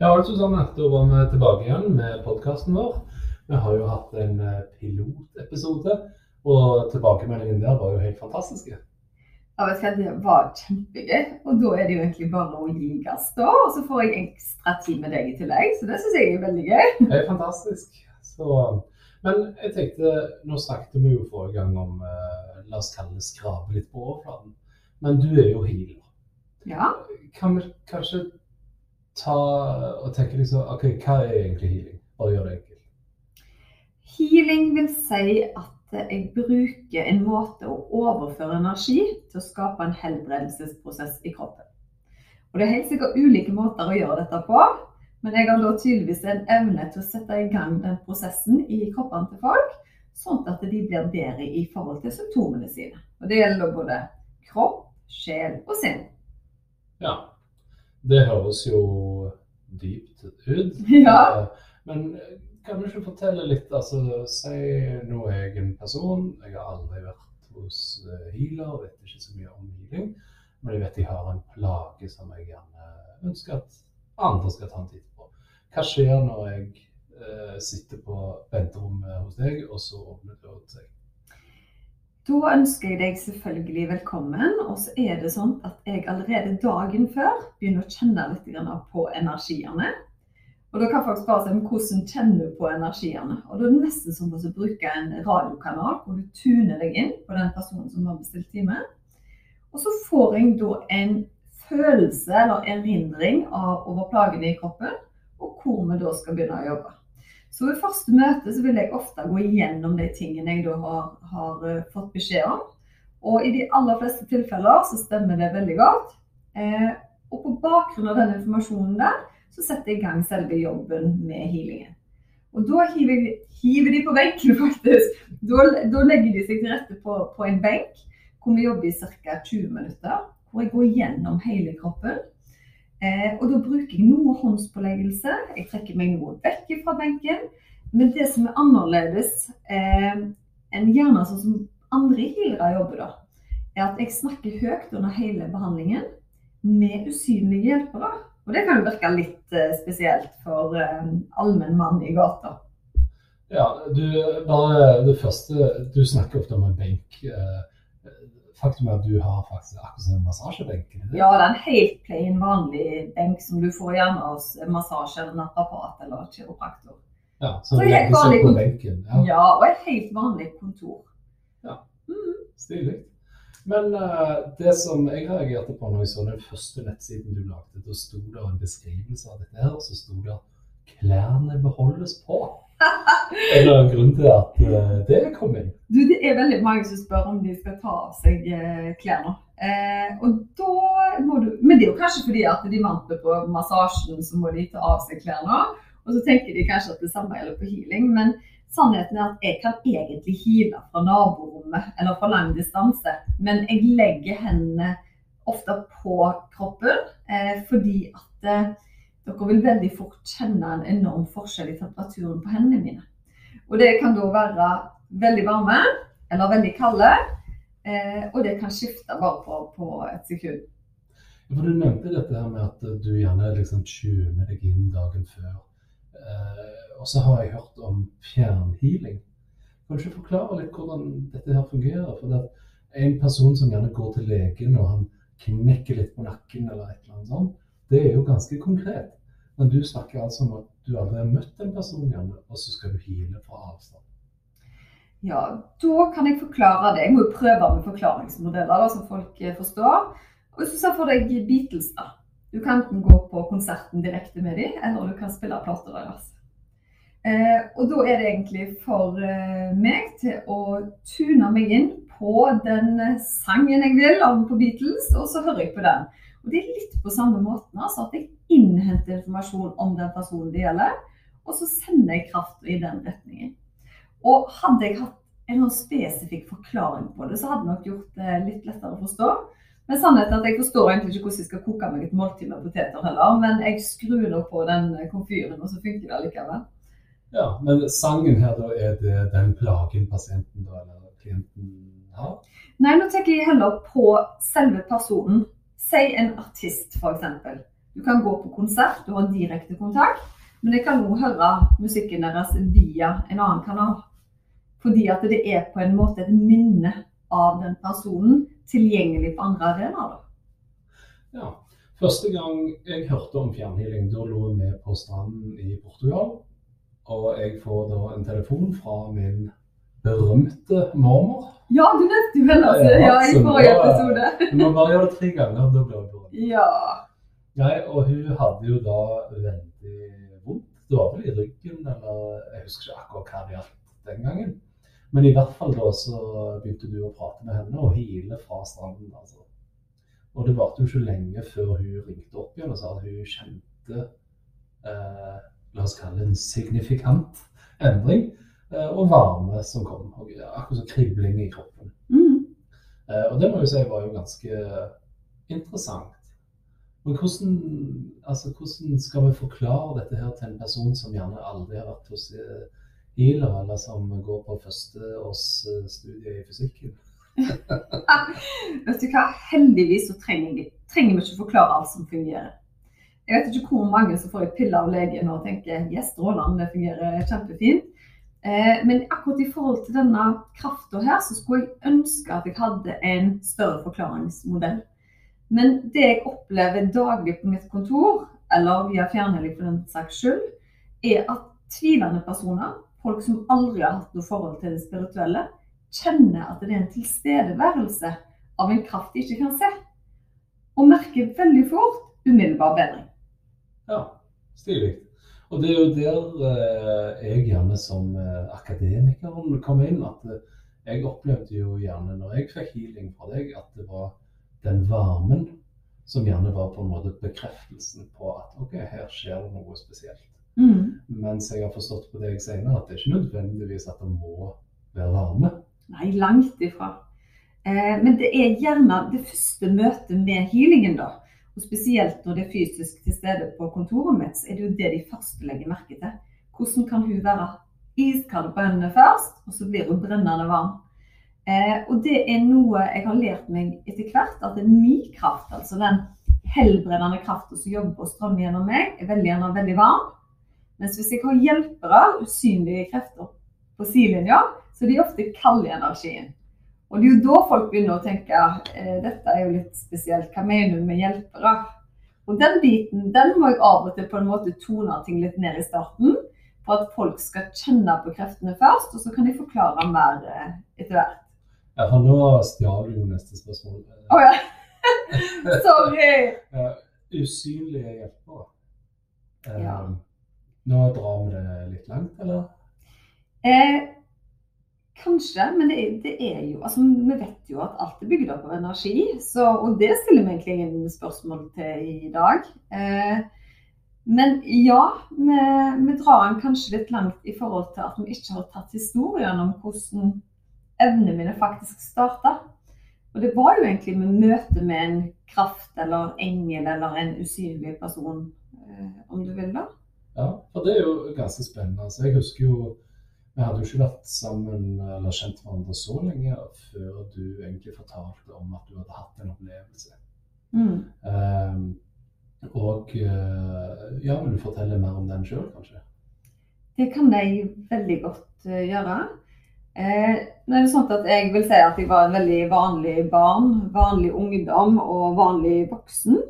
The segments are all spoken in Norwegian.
Ja, altså Susanne. Da var vi tilbake igjen med podkasten vår. Vi har jo hatt en eh, pilotepisode, og tilbakemeldingen der var jo helt fantastiske. Ja, vet du, Det var kjempegøy. Og da er det jo egentlig bare å gi gass, da. Og så får jeg ekstra tid med deg i tillegg, så det syns jeg er veldig gøy. Det er fantastisk. Så, men jeg tenkte, nå snakket vi jo forrige gang om eh, La oss kalle det skrape litt på overflaten. Men du er jo healer. Ja. Kan vi kanskje ta og tenke liksom OK, hva er egentlig healing? Bare gjør det enkelt. Healing vil si at jeg bruker en måte å overføre energi til å skape en helbredelsesprosess i kroppen. Og Det er helt sikkert ulike måter å gjøre dette på, men jeg har da tydeligvis en evne til å sette i gang den prosessen i kroppene til folk, sånn at de blir bedre i forhold til symptomene sine. Og Det gjelder både kropp, sjel og sinn. Det høres jo dypt ut. Ja. Men kan du ikke fortelle litt? altså, Si nå er jeg en person. Jeg har aldri vært hos eh, healer, vet ikke så mye om healing. Men jeg vet jeg har en plage som jeg gjerne ønsker at andre skal ta en titt på. Hva skjer når jeg eh, sitter på venterommet hos deg, og så åpner døren seg? Da ønsker jeg deg selvfølgelig velkommen. Og så er det sånn at jeg allerede dagen før begynner å kjenne litt på energiene. Og da kan folk spørre seg om hvordan kjenner du på energiene. Og da er det nesten som å bruke en radiokanal hvor du tuner deg inn på den personen som har bestilt time. Og så får jeg da en følelse eller erindring av over plagene i kroppen, og hvor vi da skal begynne å jobbe. Så ved første møte så vil jeg ofte gå igjennom de tingene jeg da har, har uh, fått beskjed om. Og i de aller fleste tilfeller så stemmer det veldig godt. Eh, og på bakgrunn av den informasjonen der, så setter jeg i gang selve jobben med healingen. Og da hiver, hiver de på benken, faktisk. Da, da, legger de seg til rette på, på en benk hvor vi jobber i ca. 20 minutter. Hvor jeg går gjennom hele kroppen Eh, og da bruker jeg noe håndspåleggelse. Jeg trekker meg noe vekk fra benken. Men det som er annerledes eh, enn gjerne sånn som andre healere jobber, da, er at jeg snakker høyt under hele behandlingen med usynlige hjelpere. Og det kan jo virke litt eh, spesielt for eh, allmenn mann i gata. Ja, du, bare det første Du snakker ofte om en benk. Faktum er at du har faktisk akkurat som en massasjebenk? Ja, det er en helt plain, vanlig benk som du får gjerne hos massasje eller naprapat eller kiropraktor. Ja, så, så helt vanlig på benken? Ja. ja. og et helt vanlig kontor. Ja, mm. stilig. Men uh, det som jeg reagerte på når jeg så den første nettsiden du lagde, da sto det en beskrivelse av dette her, og så sto det at klærne beholdes på. Er det en grunn til at uh, det kom inn? Du, det er veldig mange som spør om de skal ta av seg uh, klærne. Eh, og da må du Men det er jo kanskje fordi at de vant på massasjen, så må de ta av seg klærne. Og så tenker de kanskje at det samme gjelder på healing. Men sannheten er at jeg kan egentlig heale fra naborommet eller fra lang distanse. Men jeg legger hendene ofte på kroppen fordi at dere vil veldig fort kjenne en enorm forskjell i temperaturen på hendene mine. Og det kan da være veldig varme eller veldig kalde. Eh, og det kan skifte bare på, på et sekund. For Du nevnte dette her med at du gjerne liksom tuner deg inn dagen før. Eh, og så har jeg hørt om fjernhealing. Kan du ikke forklare litt hvordan dette her fungerer? For det er en person som gjerne går til legen og han knekker litt på nakken, eller et eller annet sånt, det er jo ganske konkret. Men du snakker altså om at du hadde møtt en person hjemme, og så skal du hile fra avstand. Ja, da kan jeg forklare det. Jeg må jo prøve med forklaringsmodeller da, som folk eh, forstår. Og Hvis du ser for deg Beatles, da. Du kan enten gå på konserten direkte med dem, eller du kan spille plater deres. Eh, og da er det egentlig for eh, meg til å tune meg inn på den sangen jeg vil av på Beatles, og så hører jeg på den. Og det er litt på samme måten, altså at jeg innhenter informasjon om den personen det gjelder, og så sender jeg kraft i den retningen. Og hadde jeg hatt en noen spesifikk forklaring på det, så hadde det nok gjort det litt lettere å forstå. Men sannheten er at jeg forstår egentlig ikke hvordan jeg skal koke meg et måltid med poteter heller, men jeg skrur nå på den komfyren, og så funker det likevel. Ja, Men sangen her, da, er det den plagen pasienten da, eller klienten har? Nei, nå tenker jeg heller på selve personen. Si en artist, f.eks. Du kan gå på konsert, du har direkte kontakt, men jeg kan også høre musikken deres via en annen kanal. Fordi at det er på en måte et minne av den personen tilgjengelig på andre arenaer. Ja. Første gang jeg hørte om fjernhealing, da lå vi på stranden i Portugal. Og jeg får da en telefon fra min berømte mormor. Ja, du nevnte jo vel, altså. ja, i forrige episode. Du må bare gjøre det tre ganger, da blir du berømt. Ja. Nei, og hun hadde jo da veldig vondt. Det var vel i ryggen, eller jeg husker ikke akkurat hva det gjaldt den gangen. Men i hvert fall da så begynte du å prate med henne og hile fra stranden. altså. Og det varte jo ikke lenge før hun ringte opp igjen og sa at hun kjente eh, la oss kalle det en signifikant endring. Eh, og varme som kom. Og, akkurat som kribling i kroppen. Mm. Eh, og det må jeg si var jo ganske interessant. Men hvordan, altså, hvordan skal vi forklare dette her til en person som gjerne aldri har vært hos eh, healer, eller som går på førsteårsstudie i fysikken. vet du hva, heldigvis så trenger, vi ikke forklare alt som fungerer. Jeg vet ikke hvor mange som får en pille av legen og tenker yes, strålende, det fungerer kjempefint. Eh, men akkurat i forhold til denne krafta her, så skulle jeg ønske at jeg hadde en større forklaringsmodell. Men det jeg opplever daglig på mitt kontor, eller via fjernhelg for den saks skyld, er at tvilende personer folk som aldri har hatt noe forhold til det spirituelle, kjenner at det er en tilstedeværelse av en kraft de ikke kan se. Og merker veldig fort umiddelbar bedring. Ja, stilig. Og det er jo der eh, jeg gjerne som eh, akademiker kom inn. At eh, jeg opplevde jo gjerne når jeg fikk healing fra deg, at det var den varmen som gjerne var på en måte bekreftelsen på at OK, her skjer det noe spesielt. Mm. Mens jeg har forstått på deg senere at det er ikke nødvendigvis at det må være varme. Nei, langt ifra. Eh, men det er gjerne det første møtet med healingen, da. Og spesielt når det er fysisk til stede på kontoret mitt, så er det jo det de først legger merke til. Hvordan kan hun være iskald på øynene først, og så blir hun brennende varm. Eh, og det er noe jeg har lært meg etter hvert, at min kraft, altså den helbredende kraften som jobber og strømmer gjennom meg, er veldig gjerne veldig varm. Mens hvis jeg har hjelpere, usynlige krefter, på sidelinja, så er de ofte kalde i energien. Og det er jo da folk begynner å tenke eh, dette er jo litt spesielt, hva mener du med hjelpere? Og den biten den må jeg av og til på en måte tone ting litt ned i starten. For at folk skal kjenne på kreftene først, og så kan de forklare mer eh, etter hvert. Ja, for nå stjal du jo neste spørsmål. Å oh, ja. Sorry. Usynlige hjelpere. Ja. Nå drar vi det litt langt, eller? Eh, kanskje, men det, det, er jo Altså, vi vet jo at alt er bygd opp av energi, så, og det stiller vi egentlig ingen spørsmål til i dag. Eh, men ja, vi, vi, drar den kanskje litt langt i forhold til at vi ikke har tatt historien om hvordan evnene mine faktisk starta. Og det var jo egentlig med møte med en kraft eller engel eller en usynlig person, eh, om du vil, da. Ja, for det er jo ganske spennende. Altså, jeg husker jo Vi hadde jo ikke vært sammen eller kjent hverandre så lenge før du egentlig fortalte om at du hadde hatt en opplevelse. Mm. Um, og uh, ja, vil du fortelle mer om den sjøl, kanskje? Det kan jeg veldig godt uh, gjøre. Eh, nå er det sånn at Jeg vil si at jeg var en veldig vanlig barn, vanlig ungdom og vanlig voksen.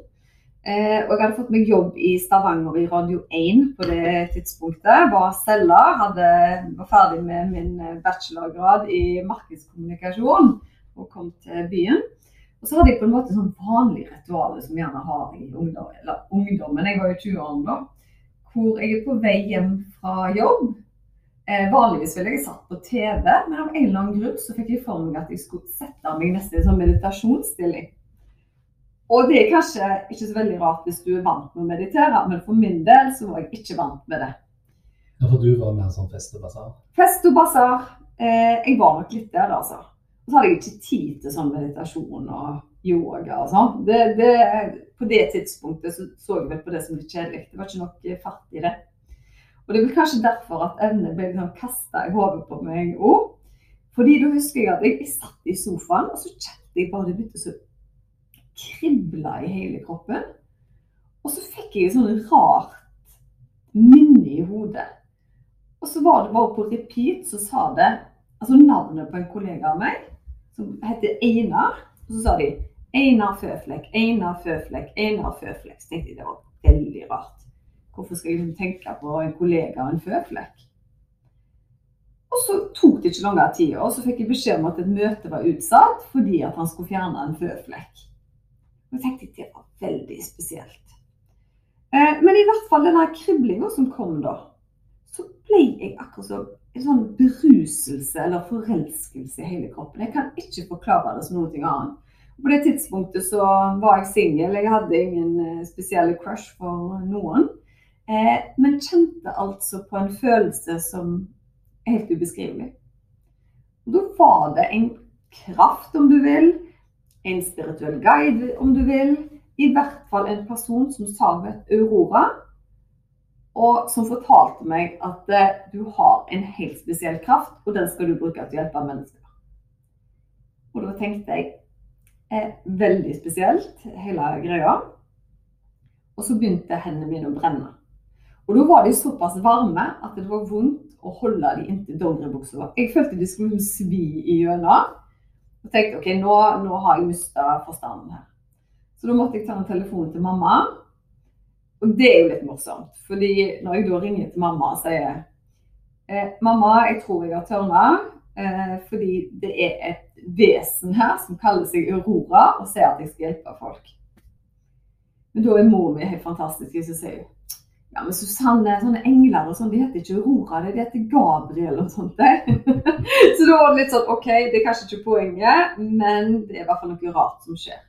Eh, og jeg hadde fått meg jobb i Stavanger i Radio 1 på det tidspunktet. Var selger, hadde, var ferdig med min bachelorgrad i markedskommunikasjon og kom til byen. Og så hadde jeg på en måte sånn vanlig ritual som jeg gjerne har i ungdom, eller ungdommen. Jeg var jo 20 år da. Hvor jeg er på vei hjem fra jobb. Eh, vanligvis ville jeg satt på TV, men av en eller annen grunn så fikk jeg for meg at jeg skulle sette meg nesten i en sånn meditasjonsstilling. Og det er kanskje ikke så veldig rart hvis du er vant med å meditere, men for min del så var jeg ikke vant med det. Ja, For du var mer sånn fest og basar? Fest og basar. Eh, jeg var nok litt der, altså. Og så hadde jeg ikke tid til sånn meditasjon og yoga og sånn. Det, det, på det tidspunktet så, så jeg vel på det som litt kjedelig. Det var ikke nok fart i det. Og det er vel kanskje derfor at evnet ble liksom kasta i hodet på meg òg. Fordi da husker jeg at jeg, jeg satt i sofaen, og så kjente jeg bare det begynte å krible i hele kroppen. Og så fikk jeg et sånn rart minne i hodet. Og så var det bare på repeat, så sa det altså navnet på en kollega av meg, som heter Einar. Og så sa de Einar Føflekk, Einar Føflekk, Einar Føflekk. Så tenkte jeg det var veldig rart. Hvorfor skal jeg tenke på en kollega og en føflekk? Og så tok det ikke lang tid, og så fikk jeg beskjed om at et møte var utsatt fordi at han skulle fjerne en føflekk. Og jeg tenkte det var veldig spesielt. Eh, men i hvert fall den kriblinga som kom da, så ble jeg akkurat som en sånn beruselse eller forelskelse i hele kroppen. Jeg kan ikke forklare det som noe annet. På det tidspunktet så var jeg singel. Jeg hadde ingen eh, spesielle crush for noen. Eh, men kjente altså på en følelse som er helt ubeskrivelig. Da var det en kraft, om du vil. En spirituell guide, om du vil. I hvert fall en person som sa med Aurora og som fortalte meg at eh, du har en helt spesiell kraft, og den skal du bruke til å hjelpe mennesker. Og da tenkte jeg eh, veldig spesielt, hele greia. Og så begynte hendene mine å brenne. Og da var de såpass varme at det var vondt å holde de inntil dongeribuksa. Jeg følte de skulle svi igjennom. Og tenkte OK, nå, nå har jeg mista forstanden her. Så da måtte jeg ta en telefon til mamma og det er jo litt morsomt. fordi når jeg da ringer til mamma og sier eh, Mamma, jeg tror jeg har tørna. Eh, fordi det er et vesen her som kaller seg Aurora, og sier at jeg skal hjelpe folk. Men da er mor mi helt fantastisk. Så sier hun ja, men Susanne, sånne engler og sånn, de heter ikke Aurora, de heter Gabriel og sånt. så da var det litt sånn OK, det er kanskje ikke poenget, men det er i hvert fall noe rart som skjer.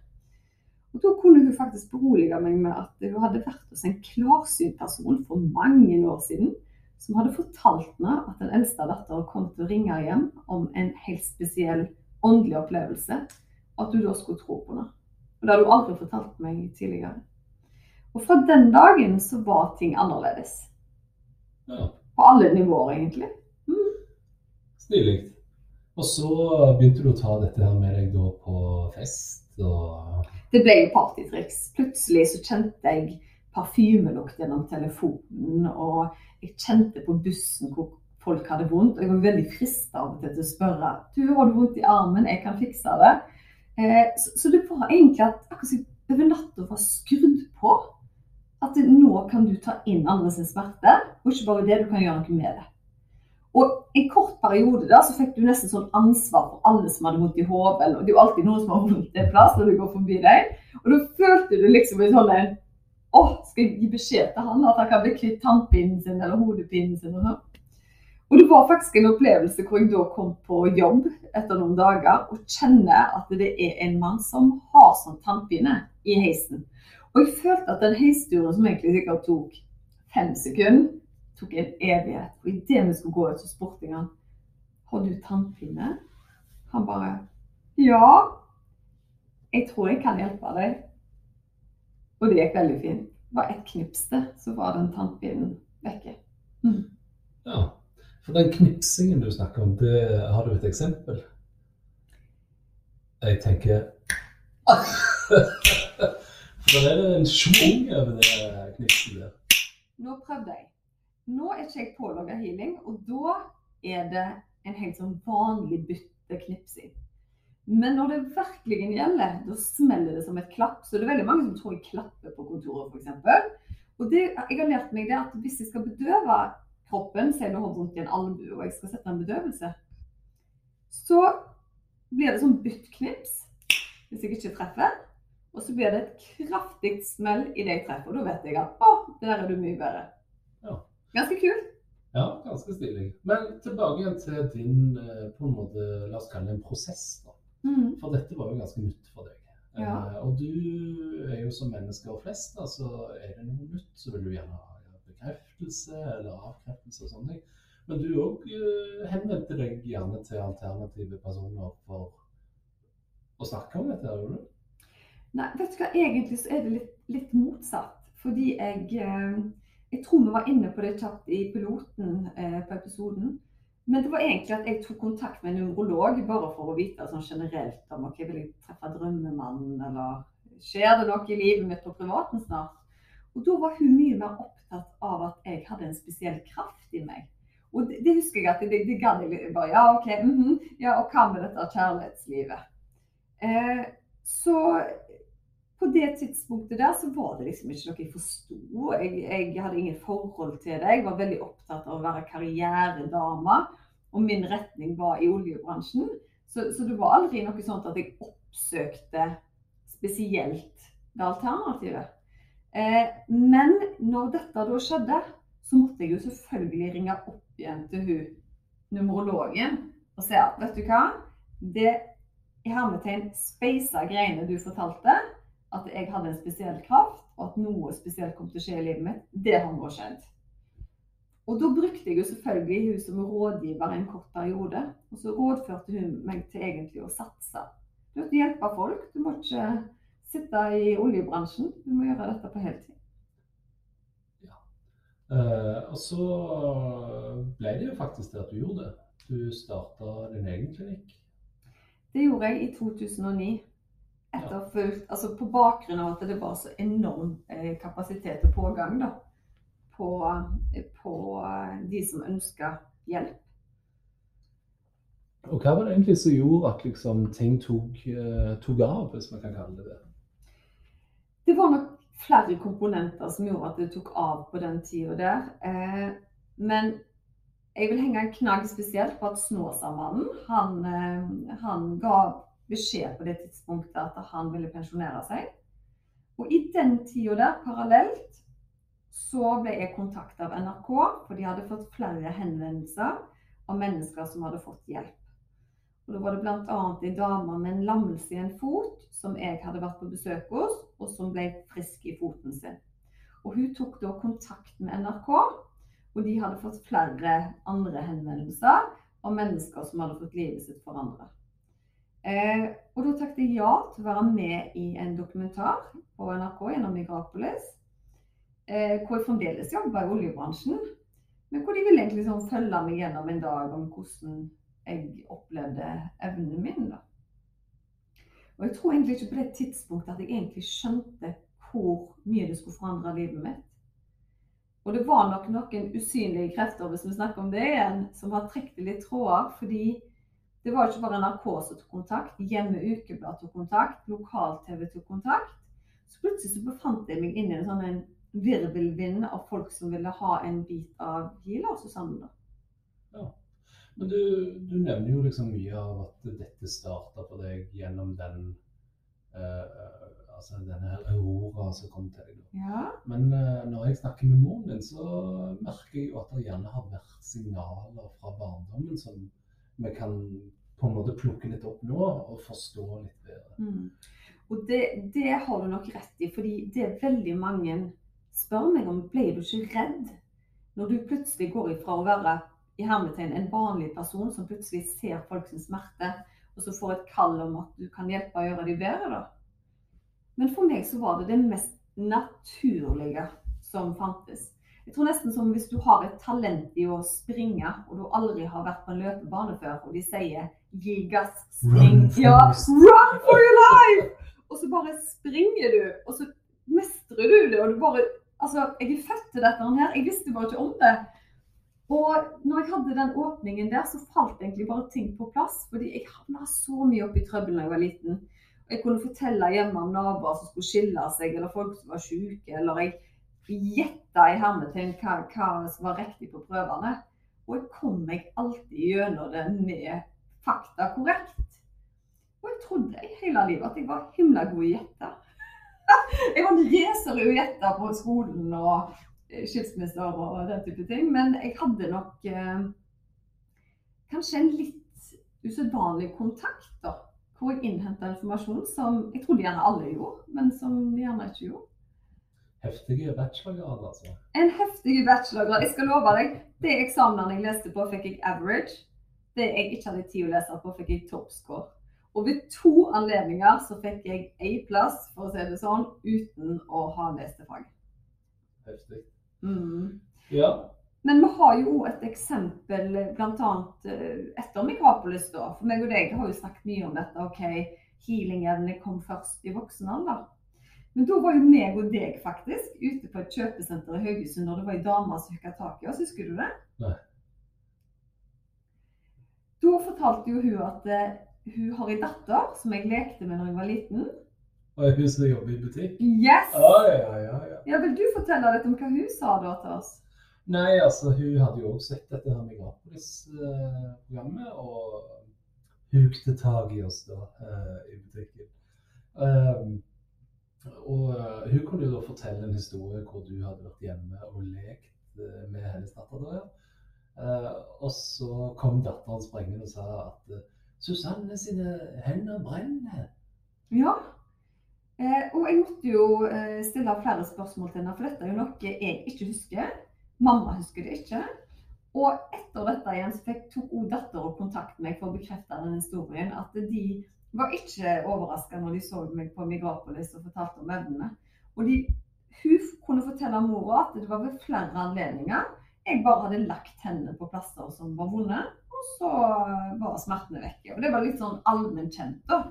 Og Da kunne hun faktisk berolige meg med at hun hadde vært hos en klarsynt person for mange år siden, som hadde fortalt meg at den eldste datteren kom til å ringe hjem om en helt spesiell åndelig opplevelse, at hun da skulle tro på det. Og Det hadde hun aldri fortalt meg tidligere. Og fra den dagen så var ting annerledes. Ja. På alle nivåer, egentlig. Mm. Stilig. Og så begynte du å ta dette her med deg da på fest og det ble jo partytriks. Plutselig så kjente jeg parfymelukt gjennom telefonen, og jeg kjente på bussen hvor folk hadde vondt. Og jeg var veldig frista av og til til å spørre du, har du vondt i armen, jeg kan fikse det. Eh, så, så, det var egentlig at akkurat som over natta var skrudd på. At nå kan du ta inn andres smerte, og ikke bare det, du kan gjøre noe med det. Og en kort periode da, så fikk du nesten sånn ansvar for alle som hadde vondt i hodet. Og det er jo alltid noen som har vondt en plass når du går forbi deg. Og da følte du liksom en sånn en Å, skal jeg gi beskjed til han at han kan bli kvitt tannpinnen sin eller hodepinen sin? Og sånn. Og det var faktisk en opplevelse hvor jeg da kom på jobb etter noen dager og kjenner at det er en mann som har sånn tannpine i heisen. Og jeg følte at den heisturen som egentlig sikkert tok fem sekunder, tok en evighet. Og idet vi skulle gå ut, så spurte jeg han har du tannpine. Han bare ja, jeg tror jeg kan hjelpe deg. Og det gikk veldig fint. Det var ett knips til, så var den tannpinen vekke. Mm. Ja. For den knipsingen du snakker om, det, har du et eksempel? Jeg tenker For er det en schwung over det knipset der. Nå prøvde jeg. Nå er ikke jeg pålogga healing, og da er det en helt sånn vanlig bytteknipsing. Men når det virkelig gjelder, da smeller det som et klapp. Så det er veldig mange som tror jeg klapper på kontoret, f.eks. Og det, jeg har lært meg det at hvis jeg skal bedøve kroppen, si jeg har vondt i en albue og jeg skal sette en bedøvelse, så blir det sånn byttknips hvis jeg ikke treffer. Og så blir det et kraftig smell i det jeg treffer. Og da vet jeg at å, der er du mye bedre. Ja. Ganske kult. Ja, ganske stilig. Men tilbake igjen til din eh, på en måte, la oss kalle det en prosess. da. Mm. For dette var jo ganske nytt for deg. Ja. Eh, og du er jo som mennesker flest, da, så er det noe nytt, så vil du gjerne ha bekreftelse eller avkreftelse og sånne ting. Men du òg henvendte deg gjerne til alternative personer for å snakke om dette, gjorde du? Nei, vet du hva, egentlig så er det litt, litt motsatt. Fordi jeg, eh, jeg tror vi var inne på det kjapt i piloten eh, på episoden. Men det var egentlig at jeg tok kontakt med en nevrolog bare for å vite sånn generelt om ok, vil jeg treffe drømmemannen, eller skjer det noe i livet mitt på privaten snart? Og da var hun mye mer opptatt av at jeg hadde en spesiell kraft i meg. Og det, det husker jeg at det, det gadd jeg bare. Ja, OK. Mm -hmm, ja, og hva med dette kjærlighetslivet? Eh, så på det tidspunktet der så var det liksom ikke noe jeg forsto. Jeg, jeg, hadde ingen forhold til det. Jeg var veldig opptatt av å være karrieredame, og min retning var i oljebransjen. Så, så det var aldri noe sånt at jeg oppsøkte spesielt det alternativet. Eh, men når dette da skjedde, så måtte jeg jo selvfølgelig ringe opp igjen til hun numerologen og si at vet du hva, det i hermetegn speisa greiene du fortalte, at jeg hadde en spesiell kraft, og at noe spesielt kom til å skje i livet mitt, det har nå skjedd. Og da brukte jeg jo selvfølgelig hun som rådgiver en kort periode. Og så rådførte hun meg til egentlig å satse. Du måtte hjelpe folk. Du må ikke sitte i oljebransjen. Du må gjøre dette på heltid. Ja. Eh, og så ble det jo faktisk det at du gjorde det. Du starta din egen klinikk. Det gjorde jeg i 2009. Etterfulgt, altså På bakgrunn av at det var så enorm eh, kapasitet og pågang da, på, på de som ønska hjelp. Og hva var det egentlig som gjorde at liksom, ting tok, tok av, hvis man kan kalle det det? Det var nok flere komponenter som gjorde at det tok av på den tida der. Eh, men jeg vil henge en knagg spesielt på at Snåsamannen han, eh, han ga beskjed på det tidspunktet at han ville pensjonere seg. Og i den tida der, parallelt, så ble jeg kontakta av NRK, for de hadde fått flere henvendelser av mennesker som hadde fått hjelp. Og Da var det bl.a. en dame med en lammelse i en fot som jeg hadde vært på besøk hos, og som ble frisk i foten sin. Og Hun tok da kontakt med NRK, og de hadde fått flere andre henvendelser av mennesker som hadde fått livet sitt forandret. Eh, og da takket jeg ja til å være med i en dokumentar på NRK gjennom Migrapolis, eh, hvor jeg fremdeles jobber i oljebransjen, men hvor de ville egentlig sånn følge meg gjennom en dag om hvordan jeg opplevde evnene min. da. Og jeg tror egentlig ikke på det tidspunktet at jeg egentlig skjønte hvor mye det skulle forandre livet mitt. Og det var nok noen usynlige krefter, hvis vi snakker om det igjen, som har trukket litt tråder. Fordi det var ikke bare NRK som tok kontakt, Hjemme Ukeblad tok kontakt, Lokal-TV tok kontakt. Så plutselig så befant jeg meg inn i en sånn virvelvind av folk som ville ha en bit av Gila og Susanne. Ja. Men du, du, nevner jo liksom mye av at dette starta for deg gjennom den uh, altså denne aurora som kom til deg. Ja. Men uh, når jeg snakker med moren din, så merker jeg jo at det gjerne har vært signaler fra barndommen som vi kan på en måte plukke litt opp nå og forstå litt bedre. Mm. Og det, det, har du nok rett i, fordi det er veldig mange spør meg om ble du ikke redd når du plutselig går ifra å være i hermetegn en vanlig person som plutselig ser folks smerte, og så får et kall om at du kan hjelpe å gjøre dem bedre, da. Men for meg så var det det mest naturlige som fantes. Jeg tror nesten som hvis du har et talent i å springe, og du aldri har vært på en løpebane før, og de sier 'gi gass, spring', run ja, run for your life! Og så bare springer du, og så mestrer du det, og du bare Altså, jeg er født til dette her. Jeg visste bare ikke om det. Og når jeg hadde den åpningen der, så falt egentlig bare ting på plass. Fordi jeg havna så mye opp i trøbbel da jeg var liten. Jeg kunne fortelle hjemme om naboer som skulle skille seg, eller folk som var syke. Eller jeg gjetta i hermetegn hva, hva som var riktig på prøvene. Og jeg kom meg alltid gjennom det med fakta korrekt. Og jeg trodde i hele livet at jeg var himla god i gjette. Jeg var en racer i å gjette på skolen og skilsmisser og den type ting. Men jeg hadde nok eh, kanskje en litt usedvanlig kontakt, da. hvor jeg innhenta informasjon som jeg trodde gjerne alle gjorde, men som de gjerne ikke gjorde. Heftige bachelorgrad, altså. En heftig bachelorgrad. Jeg skal love deg, de eksamenene jeg leste på, fikk jeg average. Det jeg ikke hadde tid å lese på, fikk jeg toppscore. Og ved to anledninger så fikk jeg A-plass, for å si det sånn, uten å ha lest det faget. Heftig. Mm. Ja. Men vi har jo òg et eksempel bl.a. etter Migrapolis. da. For meg og deg har jo snakket mye om dette. ok, Healing-evne kom først i voksen alder. Men da var jo meg og deg faktisk ute på et kjøpesenter i Haugesund når det var ei dame som hooka tak i oss. Husker du det? Nei. Da fortalte jo hun at eh, hun har ei datter som jeg lekte med når jeg var liten. Og er hun som jobber i butikk? Yes! Ja, ja, ja, ja. Ja, Vil du fortelle litt om hva hun sa da til oss? Nei, altså hun hadde jo også sett dette her Migrapolis-programmet, og hukte tak i oss da eh, i butikken. Um, og eh, hun kunne jo da fortelle en historie hvor du hadde vært hjemme og lekt eh, med hennes datter. da, ja. Eh, og så kom datteren sprengende og sa at Susanne sine hender brenner. Ja. Og jeg måtte jo stille flere spørsmål til henne, for dette er jo noe jeg ikke husker. Mamma husker det ikke. Og etter dette igjen så fikk tok hun datter kontakt med meg for å bekrefte den historien. At de var ikke overraska når de så meg på Migrapolis og fortalte om evnene. Og de, hun kunne fortelle mora at det var ved flere anledninger jeg bare hadde lagt hendene på plasser som var vonde, og så var smertene vekke. Og det var litt sånn allment kjent, da.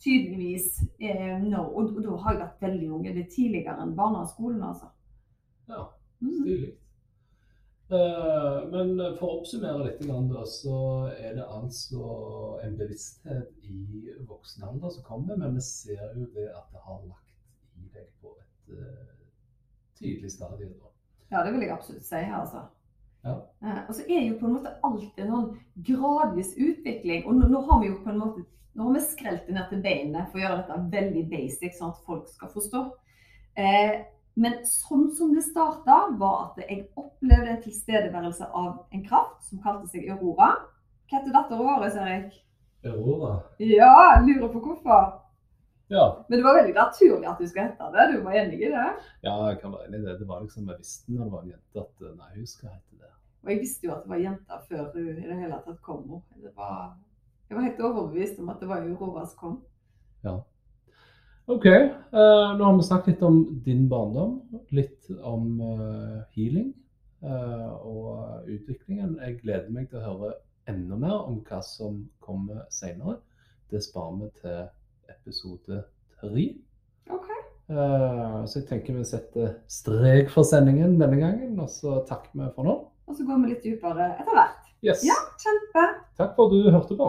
Tydeligvis. Eh, no. og, og da har jeg vært veldig ung. Det er tidligere enn barneskolen, altså. Ja, Mm. stilig. Eh, men for å oppsummere litt, da, så er det altså en bevissthet i voksen alder som kommer, men vi ser jo det at det har lagt i deg på et eh, tydelig stadie. da. Ja, det vil jeg absolutt si. altså. Ja. Eh, og så er jo på en måte alt en sånn gradvis utvikling. Og nå, nå har vi jo på en måte nå har vi skrelt det ned til beinet for å gjøre dette veldig basic, sånn at folk skal forstå. Eh, men sånn som det starta, var at jeg opplevde en tilstedeværelse av en kraft som kalte seg Aurora. Hva heter dattera vår, Erik? Aurora. Ja, lurer på hvorfor. Ja. Men det var veldig naturlig at du skulle hete det. Du var enig i det? ja, jeg kan være enig i det. Det var liksom, Jeg visste når det var en jente at eh, nei, hun skal hete det. Og jeg visste jo at det var jente før hun i det hele tatt kom. opp. Det var, jeg var helt overbevist om at det var Aurora som kom. OK. Uh, nå har vi snakket litt om din barndom, litt om uh, healing uh, og utviklingen. Jeg gleder meg til å høre enda mer om hva som kommer senere. Det sparer vi til episode tre. Okay. Så jeg tenker vi setter strek for sendingen denne gangen, og så takker vi for nå. Og så går vi litt dypere etter hvert. Yes. Ja, kjempe. Takk for at du hørte på.